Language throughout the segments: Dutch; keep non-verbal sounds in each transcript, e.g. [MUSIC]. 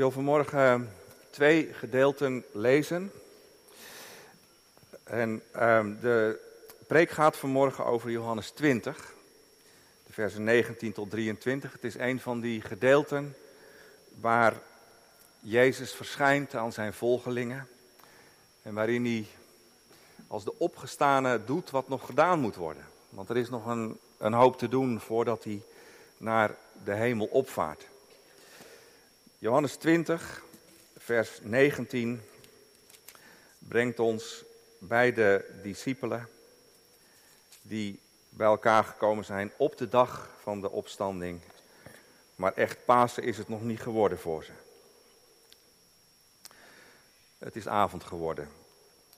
wil vanmorgen twee gedeelten lezen. En ehm, de preek gaat vanmorgen over Johannes 20, de versen 19 tot 23. Het is een van die gedeelten waar Jezus verschijnt aan zijn volgelingen. En waarin hij als de opgestane doet wat nog gedaan moet worden. Want er is nog een, een hoop te doen voordat hij naar de hemel opvaart. Johannes 20, vers 19 brengt ons bij de discipelen die bij elkaar gekomen zijn op de dag van de opstanding. Maar echt Pasen is het nog niet geworden voor ze. Het is avond geworden.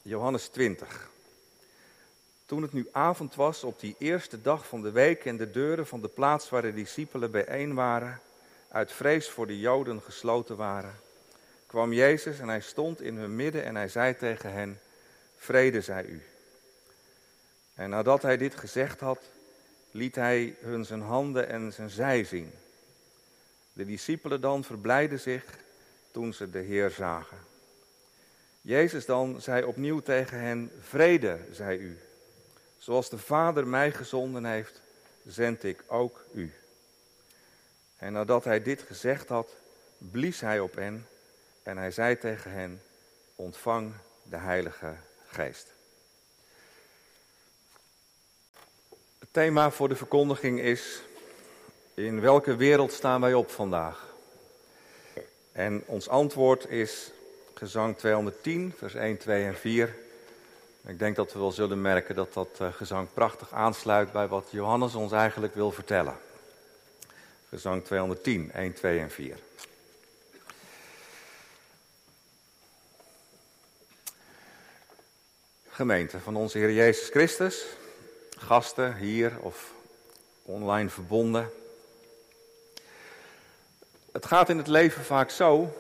Johannes 20. Toen het nu avond was op die eerste dag van de week en de deuren van de plaats waar de discipelen bijeen waren, uit vrees voor de Joden gesloten waren, kwam Jezus en hij stond in hun midden en hij zei tegen hen, vrede zij u. En nadat hij dit gezegd had, liet hij hun zijn handen en zijn zij zien. De discipelen dan verblijden zich toen ze de Heer zagen. Jezus dan zei opnieuw tegen hen, vrede zij u. Zoals de Vader mij gezonden heeft, zend ik ook u. En nadat hij dit gezegd had, blies hij op hen en hij zei tegen hen, ontvang de Heilige Geest. Het thema voor de verkondiging is, in welke wereld staan wij op vandaag? En ons antwoord is gezang 210, vers 1, 2 en 4. Ik denk dat we wel zullen merken dat dat eh, gezang prachtig aansluit bij wat Johannes ons eigenlijk wil vertellen. Gezang 210, 1, 2 en 4. Gemeente van onze Heer Jezus Christus, gasten hier of online verbonden. Het gaat in het leven vaak zo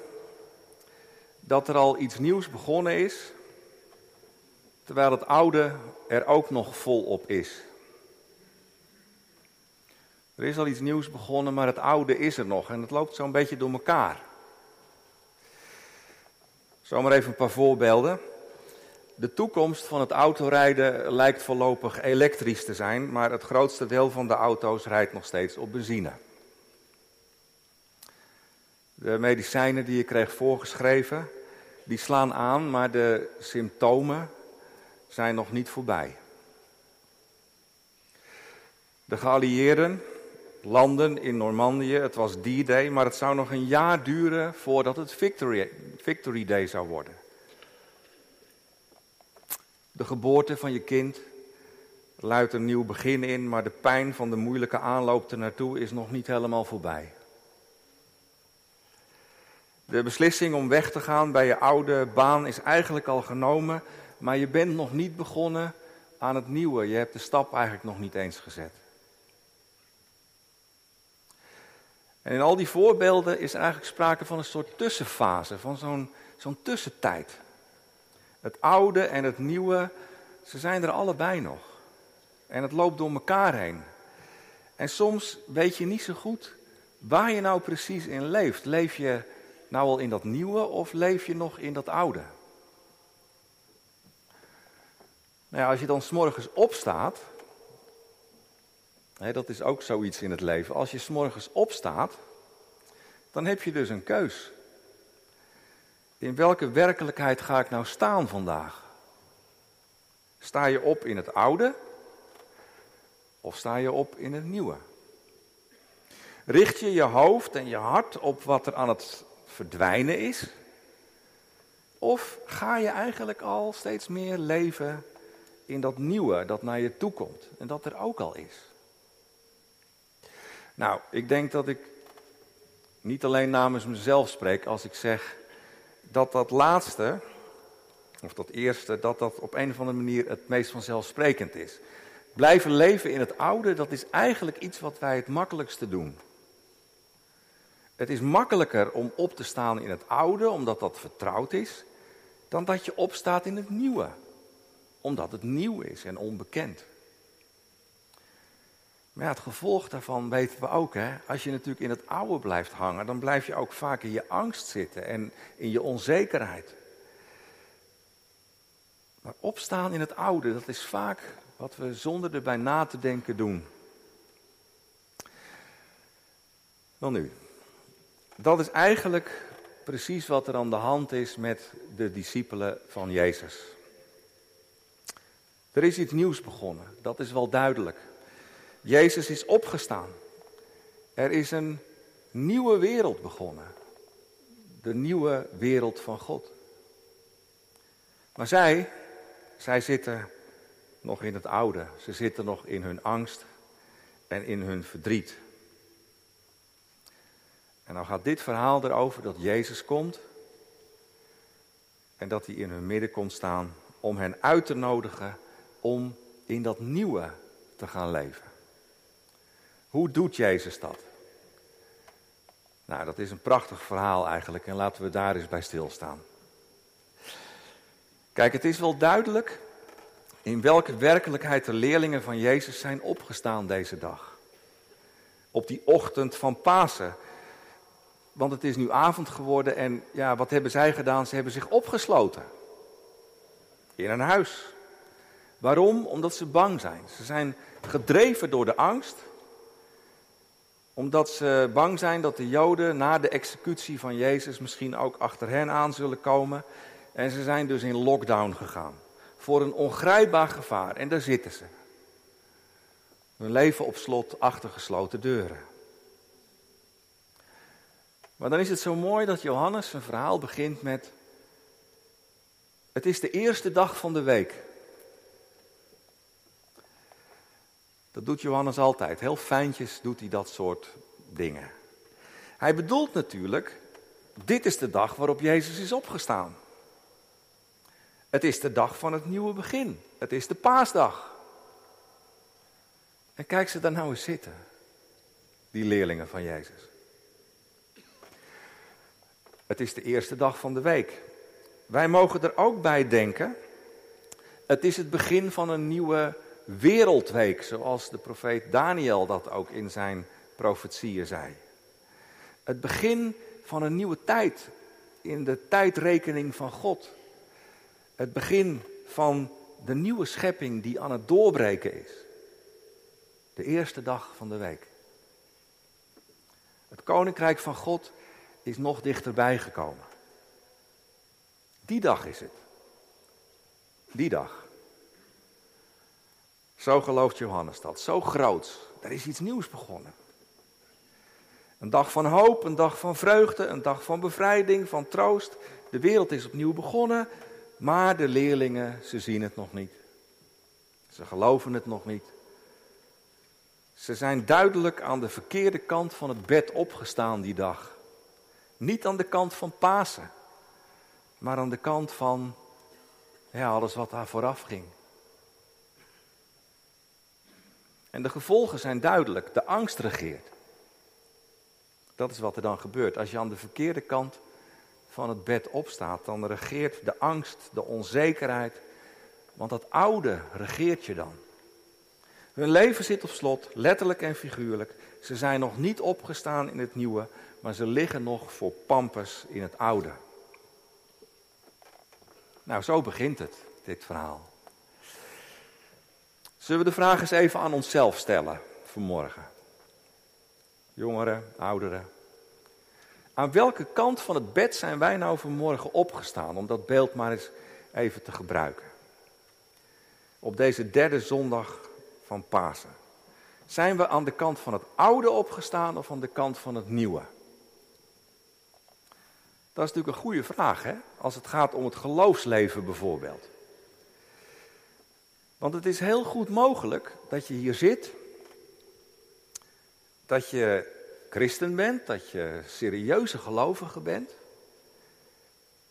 dat er al iets nieuws begonnen is, terwijl het oude er ook nog volop is. Er is al iets nieuws begonnen, maar het oude is er nog en het loopt zo'n beetje door elkaar. Zomaar even een paar voorbeelden. De toekomst van het autorijden lijkt voorlopig elektrisch te zijn, maar het grootste deel van de auto's rijdt nog steeds op benzine. De medicijnen die je kreeg voorgeschreven, die slaan aan, maar de symptomen zijn nog niet voorbij. De geallieerden landen in Normandië, het was D-Day, maar het zou nog een jaar duren voordat het Victory, Victory Day zou worden. De geboorte van je kind luidt een nieuw begin in, maar de pijn van de moeilijke aanloop ernaartoe is nog niet helemaal voorbij. De beslissing om weg te gaan bij je oude baan is eigenlijk al genomen, maar je bent nog niet begonnen aan het nieuwe. Je hebt de stap eigenlijk nog niet eens gezet. En in al die voorbeelden is eigenlijk sprake van een soort tussenfase, van zo'n zo'n tussentijd. Het oude en het nieuwe, ze zijn er allebei nog. En het loopt door elkaar heen. En soms weet je niet zo goed waar je nou precies in leeft. Leef je nou al in dat nieuwe of leef je nog in dat oude? Nou ja, als je dan s'morgens opstaat, dat is ook zoiets in het leven. Als je s'morgens opstaat, dan heb je dus een keus. In welke werkelijkheid ga ik nou staan vandaag? Sta je op in het oude of sta je op in het nieuwe? Richt je je hoofd en je hart op wat er aan het verdwijnen is? Of ga je eigenlijk al steeds meer leven in dat nieuwe dat naar je toe komt en dat er ook al is? Nou, ik denk dat ik niet alleen namens mezelf spreek als ik zeg dat dat laatste, of dat eerste, dat dat op een of andere manier het meest vanzelfsprekend is. Blijven leven in het oude, dat is eigenlijk iets wat wij het makkelijkste doen. Het is makkelijker om op te staan in het oude, omdat dat vertrouwd is, dan dat je opstaat in het nieuwe, omdat het nieuw is en onbekend. Maar ja, het gevolg daarvan weten we ook. Hè? Als je natuurlijk in het oude blijft hangen, dan blijf je ook vaak in je angst zitten en in je onzekerheid. Maar opstaan in het oude, dat is vaak wat we zonder erbij na te denken doen. Dan nu, dat is eigenlijk precies wat er aan de hand is met de discipelen van Jezus. Er is iets nieuws begonnen, dat is wel duidelijk. Jezus is opgestaan. Er is een nieuwe wereld begonnen. De nieuwe wereld van God. Maar zij, zij zitten nog in het oude. Ze zitten nog in hun angst en in hun verdriet. En dan gaat dit verhaal erover dat Jezus komt en dat hij in hun midden komt staan om hen uit te nodigen om in dat nieuwe te gaan leven. Hoe doet Jezus dat? Nou, dat is een prachtig verhaal eigenlijk en laten we daar eens bij stilstaan. Kijk, het is wel duidelijk in welke werkelijkheid de leerlingen van Jezus zijn opgestaan deze dag. Op die ochtend van Pasen. Want het is nu avond geworden en ja, wat hebben zij gedaan? Ze hebben zich opgesloten. In een huis. Waarom? Omdat ze bang zijn. Ze zijn gedreven door de angst. Omdat ze bang zijn dat de Joden na de executie van Jezus misschien ook achter hen aan zullen komen. En ze zijn dus in lockdown gegaan. Voor een ongrijpbaar gevaar. En daar zitten ze. Hun leven op slot achter gesloten deuren. Maar dan is het zo mooi dat Johannes zijn verhaal begint met. Het is de eerste dag van de week. Dat doet Johannes altijd. Heel fijntjes doet hij dat soort dingen. Hij bedoelt natuurlijk, dit is de dag waarop Jezus is opgestaan. Het is de dag van het nieuwe begin. Het is de paasdag. En kijk ze daar nou eens zitten, die leerlingen van Jezus. Het is de eerste dag van de week. Wij mogen er ook bij denken, het is het begin van een nieuwe wereldweek, zoals de profeet Daniel dat ook in zijn profetieën zei. Het begin van een nieuwe tijd in de tijdrekening van God. Het begin van de nieuwe schepping die aan het doorbreken is. De eerste dag van de week. Het koninkrijk van God is nog dichterbij gekomen. Die dag is het. Die dag. Zo gelooft Johannes dat. Zo groot. Er is iets nieuws begonnen. Een dag van hoop, een dag van vreugde, een dag van bevrijding, van troost. De wereld is opnieuw begonnen, maar de leerlingen, ze zien het nog niet. Ze geloven het nog niet. Ze zijn duidelijk aan de verkeerde kant van het bed opgestaan die dag. Niet aan de kant van Pasen, maar aan de kant van ja, alles wat daar vooraf ging. En de gevolgen zijn duidelijk. De angst regeert. Dat is wat er dan gebeurt. Als je aan de verkeerde kant van het bed opstaat, dan regeert de angst, de onzekerheid. Want dat oude regeert je dan. Hun leven zit op slot, letterlijk en figuurlijk. Ze zijn nog niet opgestaan in het nieuwe, maar ze liggen nog voor pampers in het oude. Nou, zo begint het, dit verhaal. Zullen we de vraag eens even aan onszelf stellen vanmorgen? Jongeren, ouderen. Aan welke kant van het bed zijn wij nou vanmorgen opgestaan? Om dat beeld maar eens even te gebruiken. Op deze derde zondag van Pasen. Zijn we aan de kant van het oude opgestaan of aan de kant van het nieuwe? Dat is natuurlijk een goede vraag, hè? Als het gaat om het geloofsleven bijvoorbeeld. Want het is heel goed mogelijk dat je hier zit, dat je christen bent, dat je serieuze gelovige bent.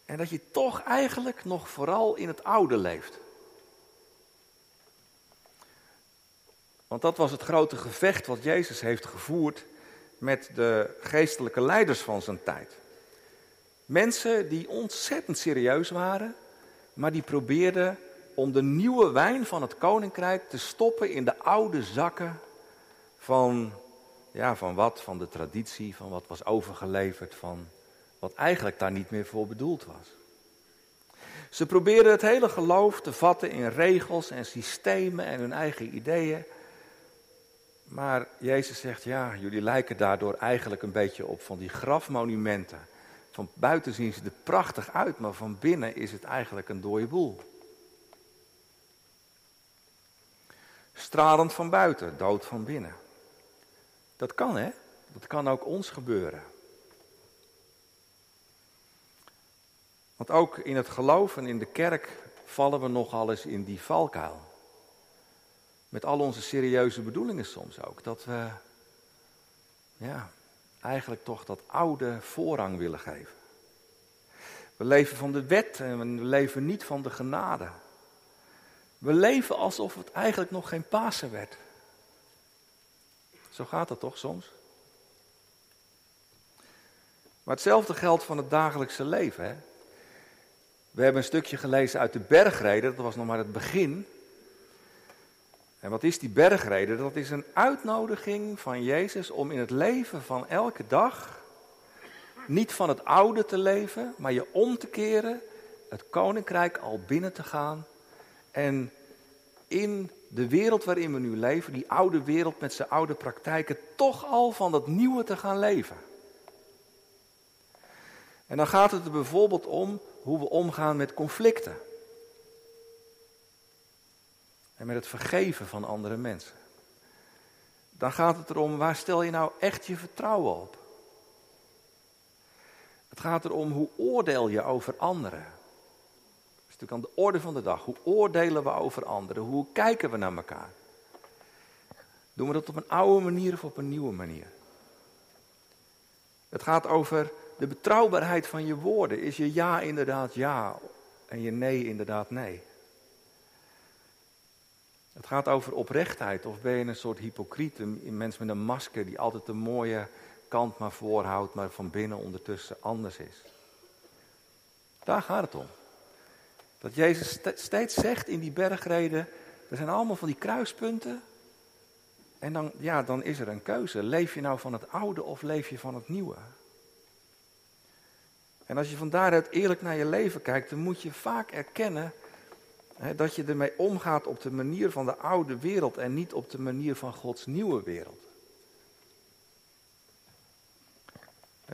En dat je toch eigenlijk nog vooral in het oude leeft. Want dat was het grote gevecht wat Jezus heeft gevoerd met de geestelijke leiders van zijn tijd. Mensen die ontzettend serieus waren, maar die probeerden om de nieuwe wijn van het koninkrijk te stoppen in de oude zakken van, ja, van wat? Van de traditie, van wat was overgeleverd, van wat eigenlijk daar niet meer voor bedoeld was. Ze probeerden het hele geloof te vatten in regels en systemen en hun eigen ideeën. Maar Jezus zegt, ja, jullie lijken daardoor eigenlijk een beetje op van die grafmonumenten. Van buiten zien ze er prachtig uit, maar van binnen is het eigenlijk een dode boel. Stralend van buiten, dood van binnen. Dat kan hè, dat kan ook ons gebeuren. Want ook in het geloof en in de kerk vallen we nogal eens in die valkuil. Met al onze serieuze bedoelingen soms ook. Dat we ja, eigenlijk toch dat oude voorrang willen geven. We leven van de wet en we leven niet van de genade. We leven alsof het eigenlijk nog geen Pasen werd. Zo gaat dat toch soms? Maar hetzelfde geldt van het dagelijkse leven. Hè? We hebben een stukje gelezen uit de bergreden, dat was nog maar het begin. En wat is die bergreden? Dat is een uitnodiging van Jezus om in het leven van elke dag niet van het oude te leven, maar je om te keren, het koninkrijk al binnen te gaan en in de wereld waarin we nu leven, die oude wereld met zijn oude praktijken, toch al van dat nieuwe te gaan leven. En dan gaat het er bijvoorbeeld om hoe we omgaan met conflicten. En met het vergeven van andere mensen. Dan gaat het erom, waar stel je nou echt je vertrouwen op? Het gaat erom, hoe oordeel je over anderen? Natuurlijk aan de orde van de dag. Hoe oordelen we over anderen? Hoe kijken we naar elkaar? Doen we dat op een oude manier of op een nieuwe manier? Het gaat over de betrouwbaarheid van je woorden. Is je ja inderdaad ja en je nee inderdaad nee? Het gaat over oprechtheid. Of ben je een soort hypocriet, een mens met een masker die altijd de mooie kant maar voorhoudt, maar van binnen ondertussen anders is. Daar gaat het om. Dat Jezus steeds zegt in die bergreden, er zijn allemaal van die kruispunten. En dan, ja, dan is er een keuze. Leef je nou van het oude of leef je van het nieuwe? En als je van daaruit eerlijk naar je leven kijkt, dan moet je vaak erkennen hè, dat je ermee omgaat op de manier van de oude wereld en niet op de manier van Gods nieuwe wereld.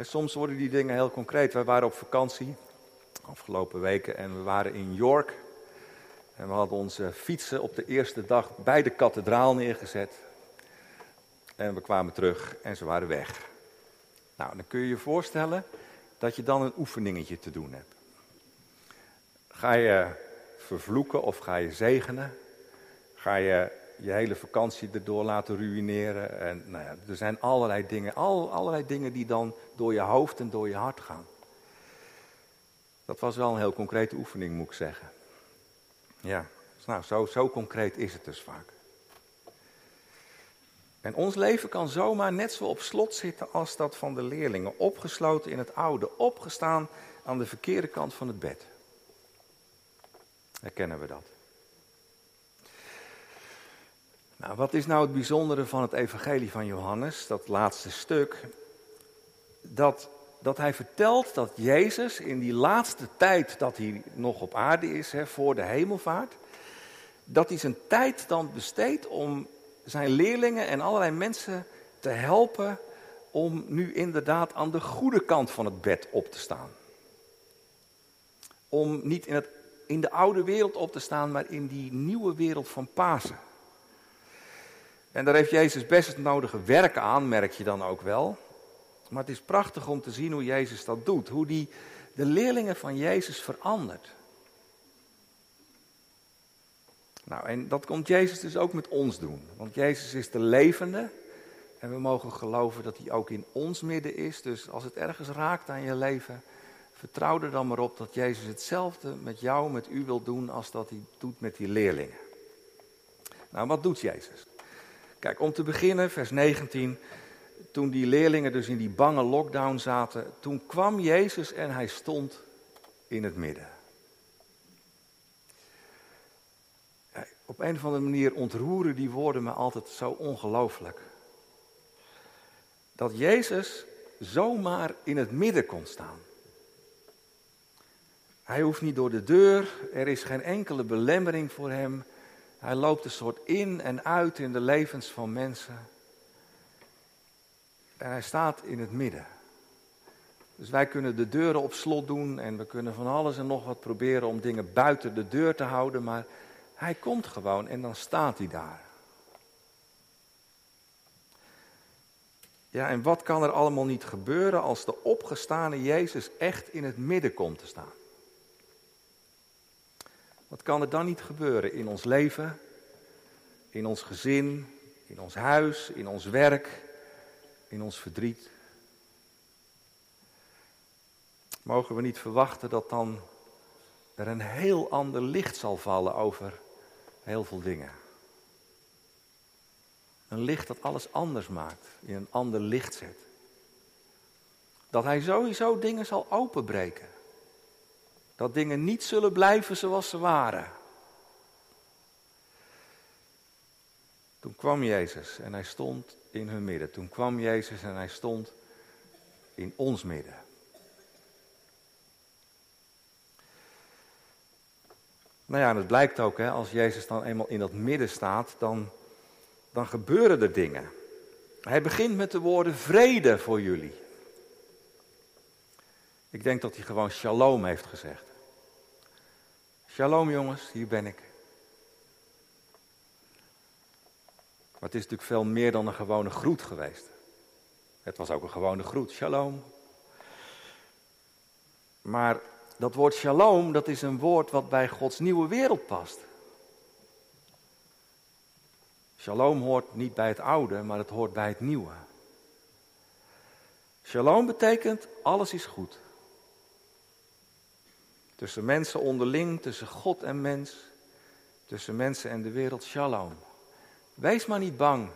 Soms worden die dingen heel concreet. Wij waren op vakantie afgelopen weken en we waren in York. En we hadden onze fietsen op de eerste dag bij de kathedraal neergezet. En we kwamen terug en ze waren weg. Nou, dan kun je je voorstellen dat je dan een oefeningetje te doen hebt. Ga je vervloeken of ga je zegenen? Ga je je hele vakantie erdoor laten ruïneren? En, nou ja, er zijn allerlei dingen, al, allerlei dingen die dan door je hoofd en door je hart gaan. Dat was wel een heel concrete oefening, moet ik zeggen. Ja, nou, zo, zo concreet is het dus vaak. En ons leven kan zomaar net zo op slot zitten als dat van de leerlingen. Opgesloten in het oude, opgestaan aan de verkeerde kant van het bed. Herkennen we dat? Nou, wat is nou het bijzondere van het evangelie van Johannes, dat laatste stuk? Dat, dat hij vertelt dat Jezus in die laatste tijd dat hij nog op aarde is, hè, voor de hemelvaart, dat hij zijn tijd dan besteedt om zijn leerlingen en allerlei mensen te helpen om nu inderdaad aan de goede kant van het bed op te staan. Om niet in, het, in de oude wereld op te staan, maar in die nieuwe wereld van Pasen. En daar heeft Jezus best het nodige werk aan, merk je dan ook wel. Maar het is prachtig om te zien hoe Jezus dat doet. Hoe die de leerlingen van Jezus verandert. Nou, en dat komt Jezus dus ook met ons doen. Want Jezus is de levende. En we mogen geloven dat hij ook in ons midden is. Dus als het ergens raakt aan je leven, vertrouw er dan maar op dat Jezus hetzelfde met jou, met u wil doen als dat hij doet met die leerlingen. Nou, wat doet Jezus? Kijk, om te beginnen, vers 19. Toen die leerlingen dus in die bange lockdown zaten, toen kwam Jezus en hij stond in het midden. Op een of andere manier ontroeren die woorden me altijd zo ongelooflijk. dat Jezus zomaar in het midden kon staan. Hij hoeft niet door de deur, er is geen enkele belemmering voor hem. Hij loopt een soort in en uit in de levens van mensen. En hij staat in het midden. Dus wij kunnen de deuren op slot doen en we kunnen van alles en nog wat proberen om dingen buiten de deur te houden, maar hij komt gewoon en dan staat hij daar. Ja, en wat kan er allemaal niet gebeuren als de opgestane Jezus echt in het midden komt te staan? Wat kan er dan niet gebeuren in ons leven, in ons gezin, in ons huis, in ons werk, in ons verdriet? Mogen we niet verwachten dat dan er een heel ander licht zal vallen over heel veel dingen? Een licht dat alles anders maakt, in een ander licht zet. Dat hij sowieso dingen zal openbreken. Dat dingen niet zullen blijven zoals ze waren. Toen kwam Jezus en hij stond in hun midden. Toen kwam Jezus en hij stond in ons midden. Nou ja, en het blijkt ook, hè, als Jezus dan eenmaal in dat midden staat, dan, dan gebeuren er dingen. Hij begint met de woorden vrede voor jullie. Ik denk dat hij gewoon shalom heeft gezegd. Shalom jongens, hier ben ik. Maar het is natuurlijk veel meer dan een gewone groet geweest. Het was ook een gewone groet, shalom. Maar dat woord shalom, dat is een woord wat bij Gods nieuwe wereld past. Shalom hoort niet bij het oude, maar het hoort bij het nieuwe. Shalom betekent alles is goed. Tussen mensen onderling, tussen God en mens, tussen mensen en de wereld, shalom. Wees maar niet bang.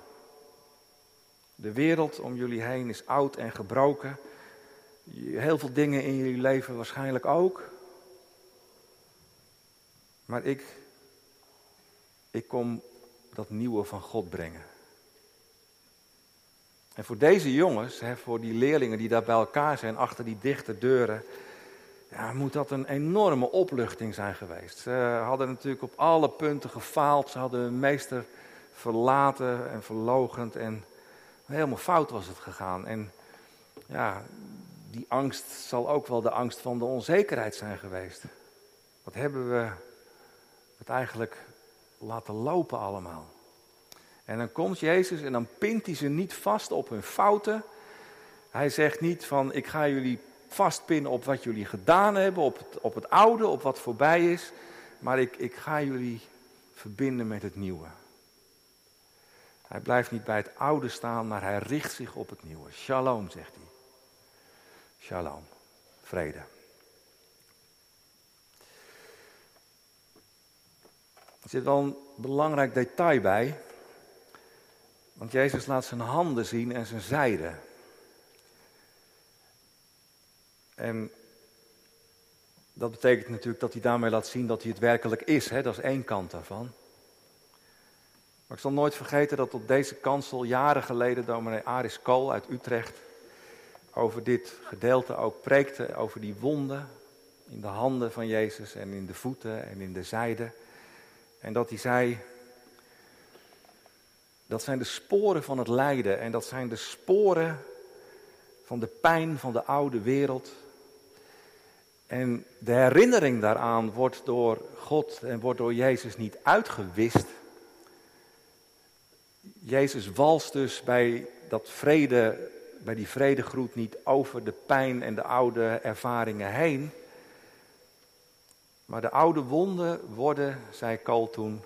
De wereld om jullie heen is oud en gebroken. Heel veel dingen in jullie leven waarschijnlijk ook. Maar ik, ik kom dat nieuwe van God brengen. En voor deze jongens, hè, voor die leerlingen die daar bij elkaar zijn achter die dichte deuren, ja, moet dat een enorme opluchting zijn geweest. Ze hadden natuurlijk op alle punten gefaald. Ze hadden hun meester verlaten en verlogend en helemaal fout was het gegaan. En ja, die angst zal ook wel de angst van de onzekerheid zijn geweest. Wat hebben we het eigenlijk laten lopen allemaal? En dan komt Jezus en dan pint hij ze niet vast op hun fouten. Hij zegt niet van ik ga jullie vastpinnen op wat jullie gedaan hebben, op het, op het oude, op wat voorbij is. Maar ik, ik ga jullie verbinden met het nieuwe. Hij blijft niet bij het oude staan, maar hij richt zich op het nieuwe. Shalom, zegt hij. Shalom. Vrede. Er zit wel een belangrijk detail bij. Want Jezus laat zijn handen zien en zijn zijde. En dat betekent natuurlijk dat hij daarmee laat zien dat hij het werkelijk is. Hè? Dat is één kant daarvan. Maar ik zal nooit vergeten dat op deze kansel jaren geleden dominee Aris Kool uit Utrecht over dit gedeelte ook preekte, over die wonden in de handen van Jezus en in de voeten en in de zijde. En dat hij zei, dat zijn de sporen van het lijden en dat zijn de sporen van de pijn van de oude wereld. En de herinnering daaraan wordt door God en wordt door Jezus niet uitgewist. Jezus walst dus bij dat vrede bij die vredegroet niet over de pijn en de oude ervaringen heen. Maar de oude wonden worden, zei Kool toen,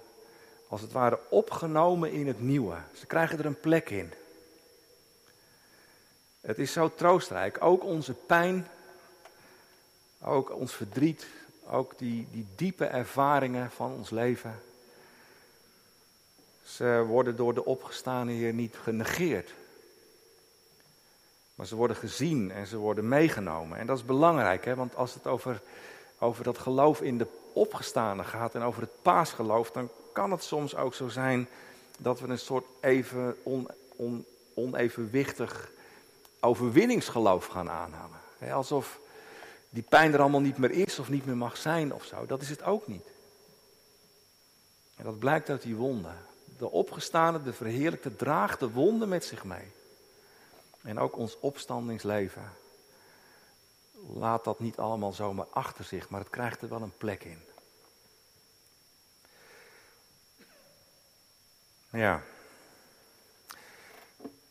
als het ware opgenomen in het nieuwe. Ze krijgen er een plek in. Het is zo troostrijk. Ook onze pijn, ook ons verdriet, ook die, die diepe ervaringen van ons leven. Ze worden door de opgestane Heer niet genegeerd. Maar ze worden gezien en ze worden meegenomen. En dat is belangrijk, hè? want als het over, over dat geloof in de opgestane gaat en over het paasgeloof, dan kan het soms ook zo zijn dat we een soort even on, on, onevenwichtig overwinningsgeloof gaan aanhangen. Alsof die pijn er allemaal niet meer is of niet meer mag zijn of zo. Dat is het ook niet. En dat blijkt uit die wonden. De opgestane, de verheerlijkte, draagt de wonden met zich mee. En ook ons opstandingsleven laat dat niet allemaal zomaar achter zich, maar het krijgt er wel een plek in. Ja.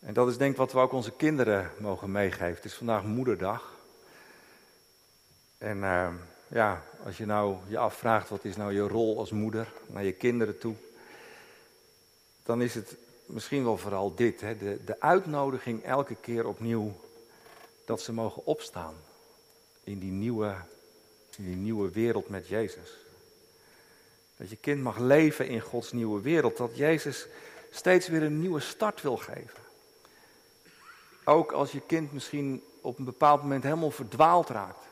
En dat is denk ik wat we ook onze kinderen mogen meegeven. Het is vandaag moederdag. En uh, ja, als je nou je afvraagt wat is nou je rol als moeder naar je kinderen toe, dan is het misschien wel vooral dit, hè, de, de uitnodiging elke keer opnieuw dat ze mogen opstaan in die, nieuwe, in die nieuwe wereld met Jezus. Dat je kind mag leven in Gods nieuwe wereld, dat Jezus steeds weer een nieuwe start wil geven. Ook als je kind misschien op een bepaald moment helemaal verdwaald raakt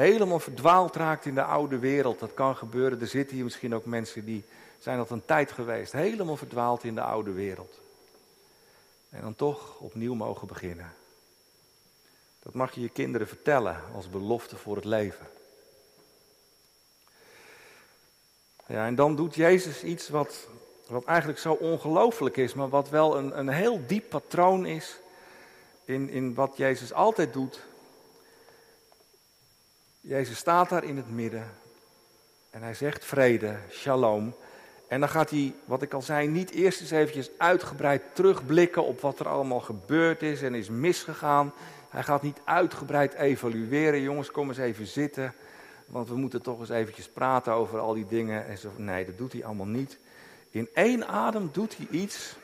helemaal verdwaald raakt in de oude wereld. Dat kan gebeuren. Er zitten hier misschien ook mensen die zijn dat een tijd geweest. Helemaal verdwaald in de oude wereld. En dan toch opnieuw mogen beginnen. Dat mag je je kinderen vertellen als belofte voor het leven. Ja, en dan doet Jezus iets wat, wat eigenlijk zo ongelooflijk is, maar wat wel een, een heel diep patroon is in, in wat Jezus altijd doet Jezus staat daar in het midden en hij zegt vrede, shalom. En dan gaat hij, wat ik al zei, niet eerst eens eventjes uitgebreid terugblikken op wat er allemaal gebeurd is en is misgegaan. Hij gaat niet uitgebreid evalueren. Jongens, kom eens even zitten, want we moeten toch eens eventjes praten over al die dingen. En zo, nee, dat doet hij allemaal niet. In één adem doet hij iets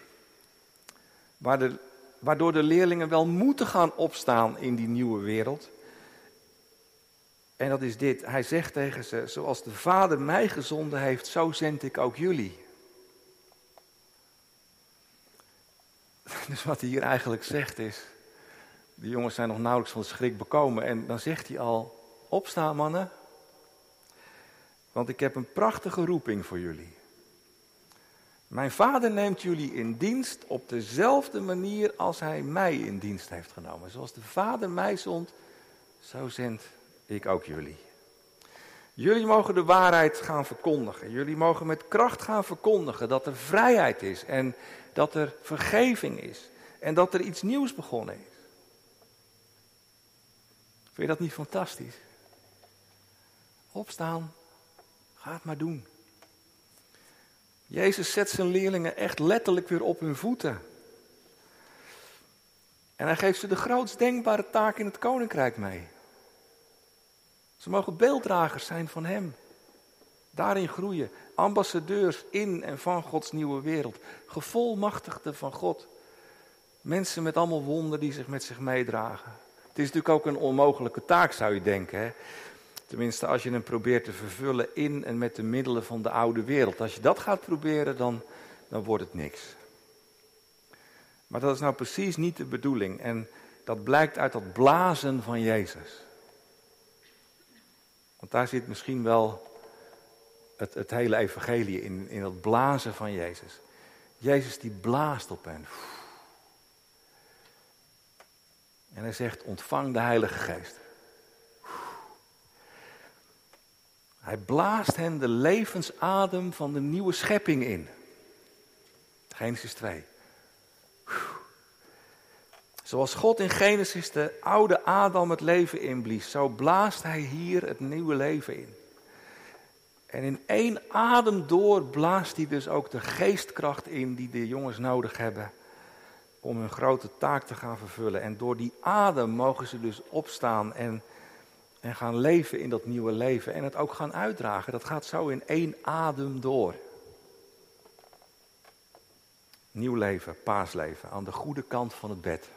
waardoor de leerlingen wel moeten gaan opstaan in die nieuwe wereld. En dat is dit. Hij zegt tegen ze, zoals de Vader mij gezonden heeft, zo zend ik ook jullie. [LAUGHS] Dus wat hij hier eigenlijk zegt is, de jongens zijn nog nauwelijks van de schrik bekomen en dan zegt hij al, opstaan mannen, want ik heb een prachtige roeping voor jullie. Mijn vader neemt jullie in dienst op dezelfde manier als hij mij in dienst heeft genomen. Zoals de vader mij zond, zo zendt ik ook jullie. Jullie mogen de waarheid gaan verkondigen. Jullie mogen met kracht gaan verkondigen dat er vrijheid is en dat er vergeving is en dat er iets nieuws begonnen is. Vind je dat niet fantastisch? Opstaan, ga het maar doen. Jezus zet zijn leerlingen echt letterlijk weer op hun voeten. En hij geeft ze de grootst denkbare taak in het koninkrijk mee. Ze mogen beelddragers zijn van Hem. Daarin groeien. Ambassadeurs in en van Gods nieuwe wereld. Gevolmachtigden van God. Mensen met allemaal wonden die zich met zich meedragen. Het is natuurlijk ook een onmogelijke taak, zou je denken. Tenminste, als je hem probeert te vervullen in en met de middelen van de oude wereld. Als je dat gaat proberen, dan, dan wordt het niks. Maar dat is nou precies niet de bedoeling. En dat blijkt uit dat blazen van Jezus. Want daar zit misschien wel het, het hele evangelie in, in het blazen van Jezus. Jezus die blaast op hen. En hij zegt, ontvang de Heilige Geest. Hij blaast hen de levensadem van de nieuwe schepping in. Genesis 2. Zoals God in Genesis de oude Adam het leven inblies, zo blaast hij hier het nieuwe leven in. En in één adem door blaast hij dus ook de geestkracht in die de jongens nodig hebben om hun grote taak te gaan vervullen. En door die adem mogen ze dus opstaan en, en gaan leven in dat nieuwe leven en het ook gaan uitdragen. Dat gaat zo in één adem door. Nieuw leven, paasleven, aan de goede kant van het bed.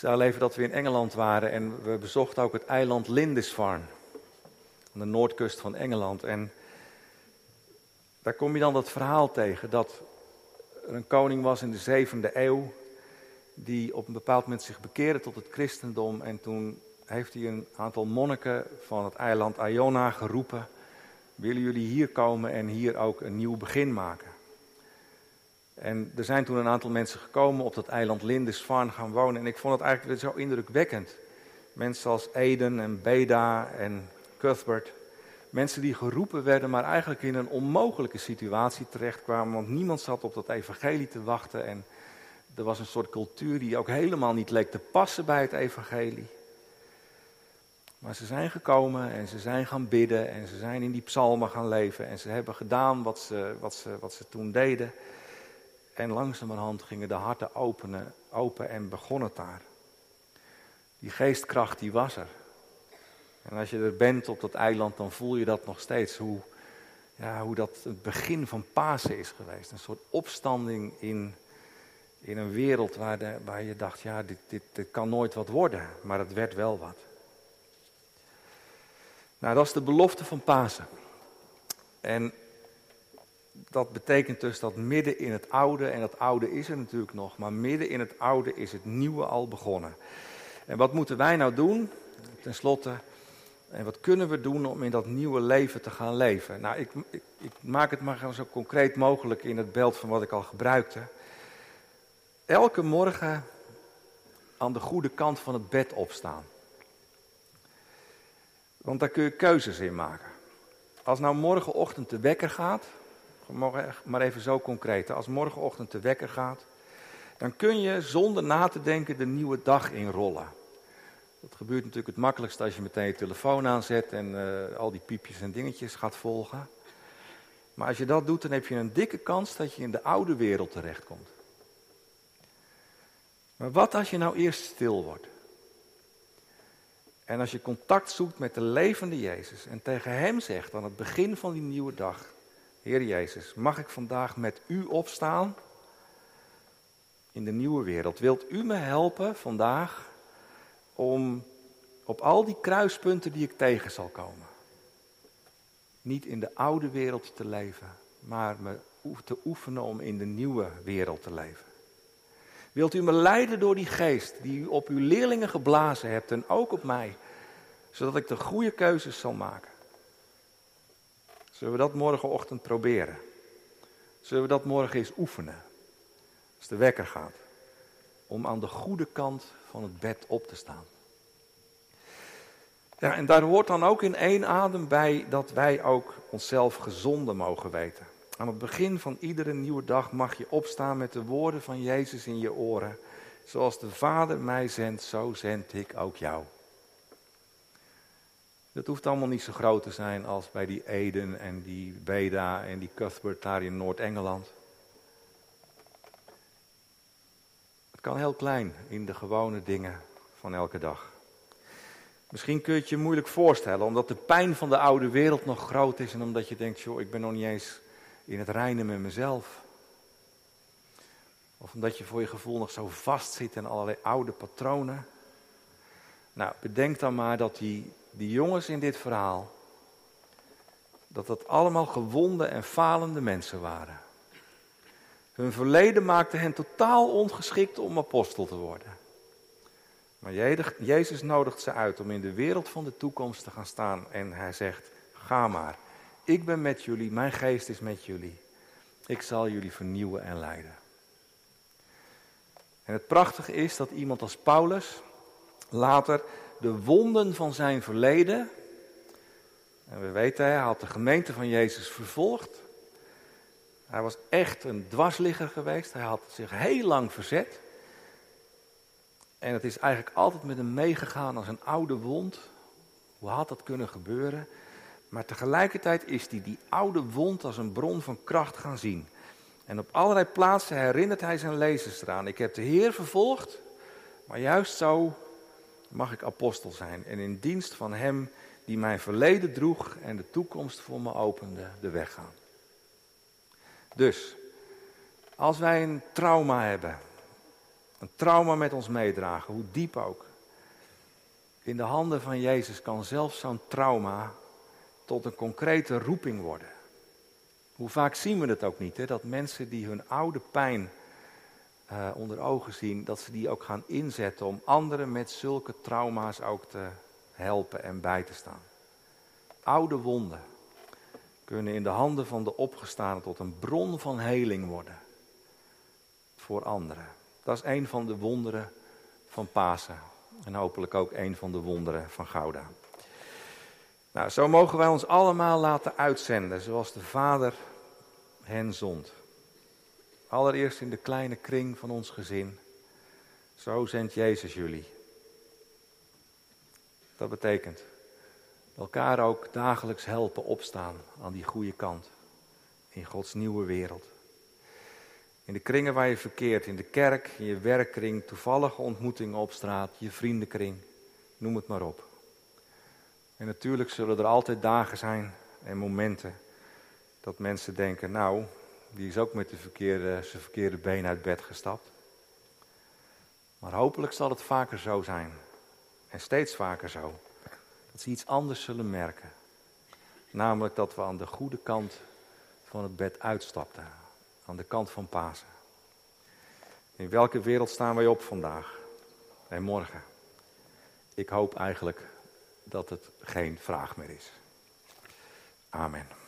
Ik zou even dat we in Engeland waren en we bezochten ook het eiland Lindisfarne. Aan de noordkust van Engeland. En daar kom je dan dat verhaal tegen dat er een koning was in de zevende eeuw. Die op een bepaald moment zich bekeerde tot het christendom. En toen heeft hij een aantal monniken van het eiland Iona geroepen. Willen jullie hier komen en hier ook een nieuw begin maken? En er zijn toen een aantal mensen gekomen op dat eiland Lindisfarne gaan wonen. En ik vond het eigenlijk zo indrukwekkend. Mensen als Eden en Beda en Cuthbert. Mensen die geroepen werden, maar eigenlijk in een onmogelijke situatie terechtkwamen. Want niemand zat op dat evangelie te wachten. En er was een soort cultuur die ook helemaal niet leek te passen bij het evangelie. Maar ze zijn gekomen en ze zijn gaan bidden en ze zijn in die psalmen gaan leven. En ze hebben gedaan wat ze, wat ze, wat ze toen deden. En langzamerhand gingen de harten openen, open en begon het daar. Die geestkracht die was er. En als je er bent op dat eiland, dan voel je dat nog steeds. Hoe, ja, hoe dat het begin van Pasen is geweest. Een soort opstanding in, in een wereld waar, de, waar je dacht, ja, dit, dit, dit kan nooit wat worden. Maar het werd wel wat. Nou, dat is de belofte van Pasen. En dat betekent dus dat midden in het oude, en dat oude is er natuurlijk nog, maar midden in het oude is het nieuwe al begonnen. En wat moeten wij nou doen? Ten slotte, en wat kunnen we doen om in dat nieuwe leven te gaan leven? Nou, ik, ik, ik maak het maar zo concreet mogelijk in het beeld van wat ik al gebruikte. Elke morgen aan de goede kant van het bed opstaan. Want daar kun je keuzes in maken. Als nou morgenochtend de wekker gaat, maar even zo concreet. Als morgenochtend de wekker gaat, dan kun je zonder na te denken de nieuwe dag inrollen. Dat gebeurt natuurlijk het makkelijkst als je meteen je telefoon aanzet en uh, al die piepjes en dingetjes gaat volgen. Maar als je dat doet, dan heb je een dikke kans dat je in de oude wereld terechtkomt. Maar wat als je nou eerst stil wordt? En als je contact zoekt met de levende Jezus en tegen Hem zegt aan het begin van die nieuwe dag: Heer Jezus, mag ik vandaag met U opstaan in de nieuwe wereld? Wilt U me helpen vandaag om op al die kruispunten die ik tegen zal komen, niet in de oude wereld te leven, maar me te oefenen om in de nieuwe wereld te leven? Wilt u me leiden door die geest die u op uw leerlingen geblazen hebt en ook op mij, zodat ik de goede keuzes zal maken? Zullen we dat morgenochtend proberen? Zullen we dat morgen eens oefenen? Als de wekker gaat. Om aan de goede kant van het bed op te staan. Ja, en daar hoort dan ook in één adem bij dat wij ook onszelf gezonde mogen weten. Aan het begin van iedere nieuwe dag mag je opstaan met de woorden van Jezus in je oren. Zoals de Vader mij zendt, zo zend ik ook jou. Dat hoeft allemaal niet zo groot te zijn als bij die Eden en die Beda en die Cuthbert daar in Noord-Engeland. Het kan heel klein in de gewone dingen van elke dag. Misschien kun je het je moeilijk voorstellen, omdat de pijn van de oude wereld nog groot is en omdat je denkt, joh, ik ben nog niet eens in het reinen met mezelf. Of omdat je voor je gevoel nog zo vast zit in allerlei oude patronen. Nou, bedenk dan maar dat die die jongens in dit verhaal, dat dat allemaal gewonde en falende mensen waren. Hun verleden maakte hen totaal ongeschikt om apostel te worden. Maar Jezus nodigt ze uit om in de wereld van de toekomst te gaan staan en hij zegt, ga maar. Ik ben met jullie, mijn geest is met jullie. Ik zal jullie vernieuwen en leiden. En het prachtige is dat iemand als Paulus later de wonden van zijn verleden. En we weten, hij had de gemeente van Jezus vervolgd. Hij was echt een dwarsligger geweest. Hij had zich heel lang verzet. En het is eigenlijk altijd met hem meegegaan als een oude wond. Hoe had dat kunnen gebeuren? Maar tegelijkertijd is hij die oude wond als een bron van kracht gaan zien. En op allerlei plaatsen herinnert hij zijn lezers eraan. Ik heb de Heer vervolgd, maar juist zo mag ik apostel zijn en in dienst van Hem die mijn verleden droeg en de toekomst voor me opende, de weg gaan. Dus, als wij een trauma hebben, een trauma met ons meedragen, hoe diep ook, in de handen van Jezus kan zelfs zo'n trauma tot een concrete roeping worden. Hoe vaak zien we het ook niet, hè? dat mensen die hun oude pijn uh, onder ogen zien, dat ze die ook gaan inzetten om anderen met zulke trauma's ook te helpen en bij te staan. Oude wonden kunnen in de handen van de opgestaande tot een bron van heling worden. voor anderen. Dat is een van de wonderen van Pasen. En hopelijk ook een van de wonderen van Gouda. Nou, zo mogen wij ons allemaal laten uitzenden, zoals de Vader hen zond. Allereerst in de kleine kring van ons gezin. Zo zendt Jezus jullie. Dat betekent elkaar ook dagelijks helpen opstaan aan die goede kant. In Gods nieuwe wereld. In de kringen waar je verkeert, in de kerk, in je werkkring, toevallige ontmoetingen op straat, je vriendenkring, noem het maar op. En natuurlijk zullen er altijd dagen zijn en momenten dat mensen denken, nou, die is ook met de verkeerde, zijn verkeerde been uit bed gestapt. Maar hopelijk zal het vaker zo zijn. En steeds vaker zo. Dat ze iets anders zullen merken. Namelijk dat we aan de goede kant van het bed uitstapten. Aan de kant van Pasen. In welke wereld staan wij op vandaag en morgen? Ik hoop eigenlijk dat het geen vraag meer is. Amen.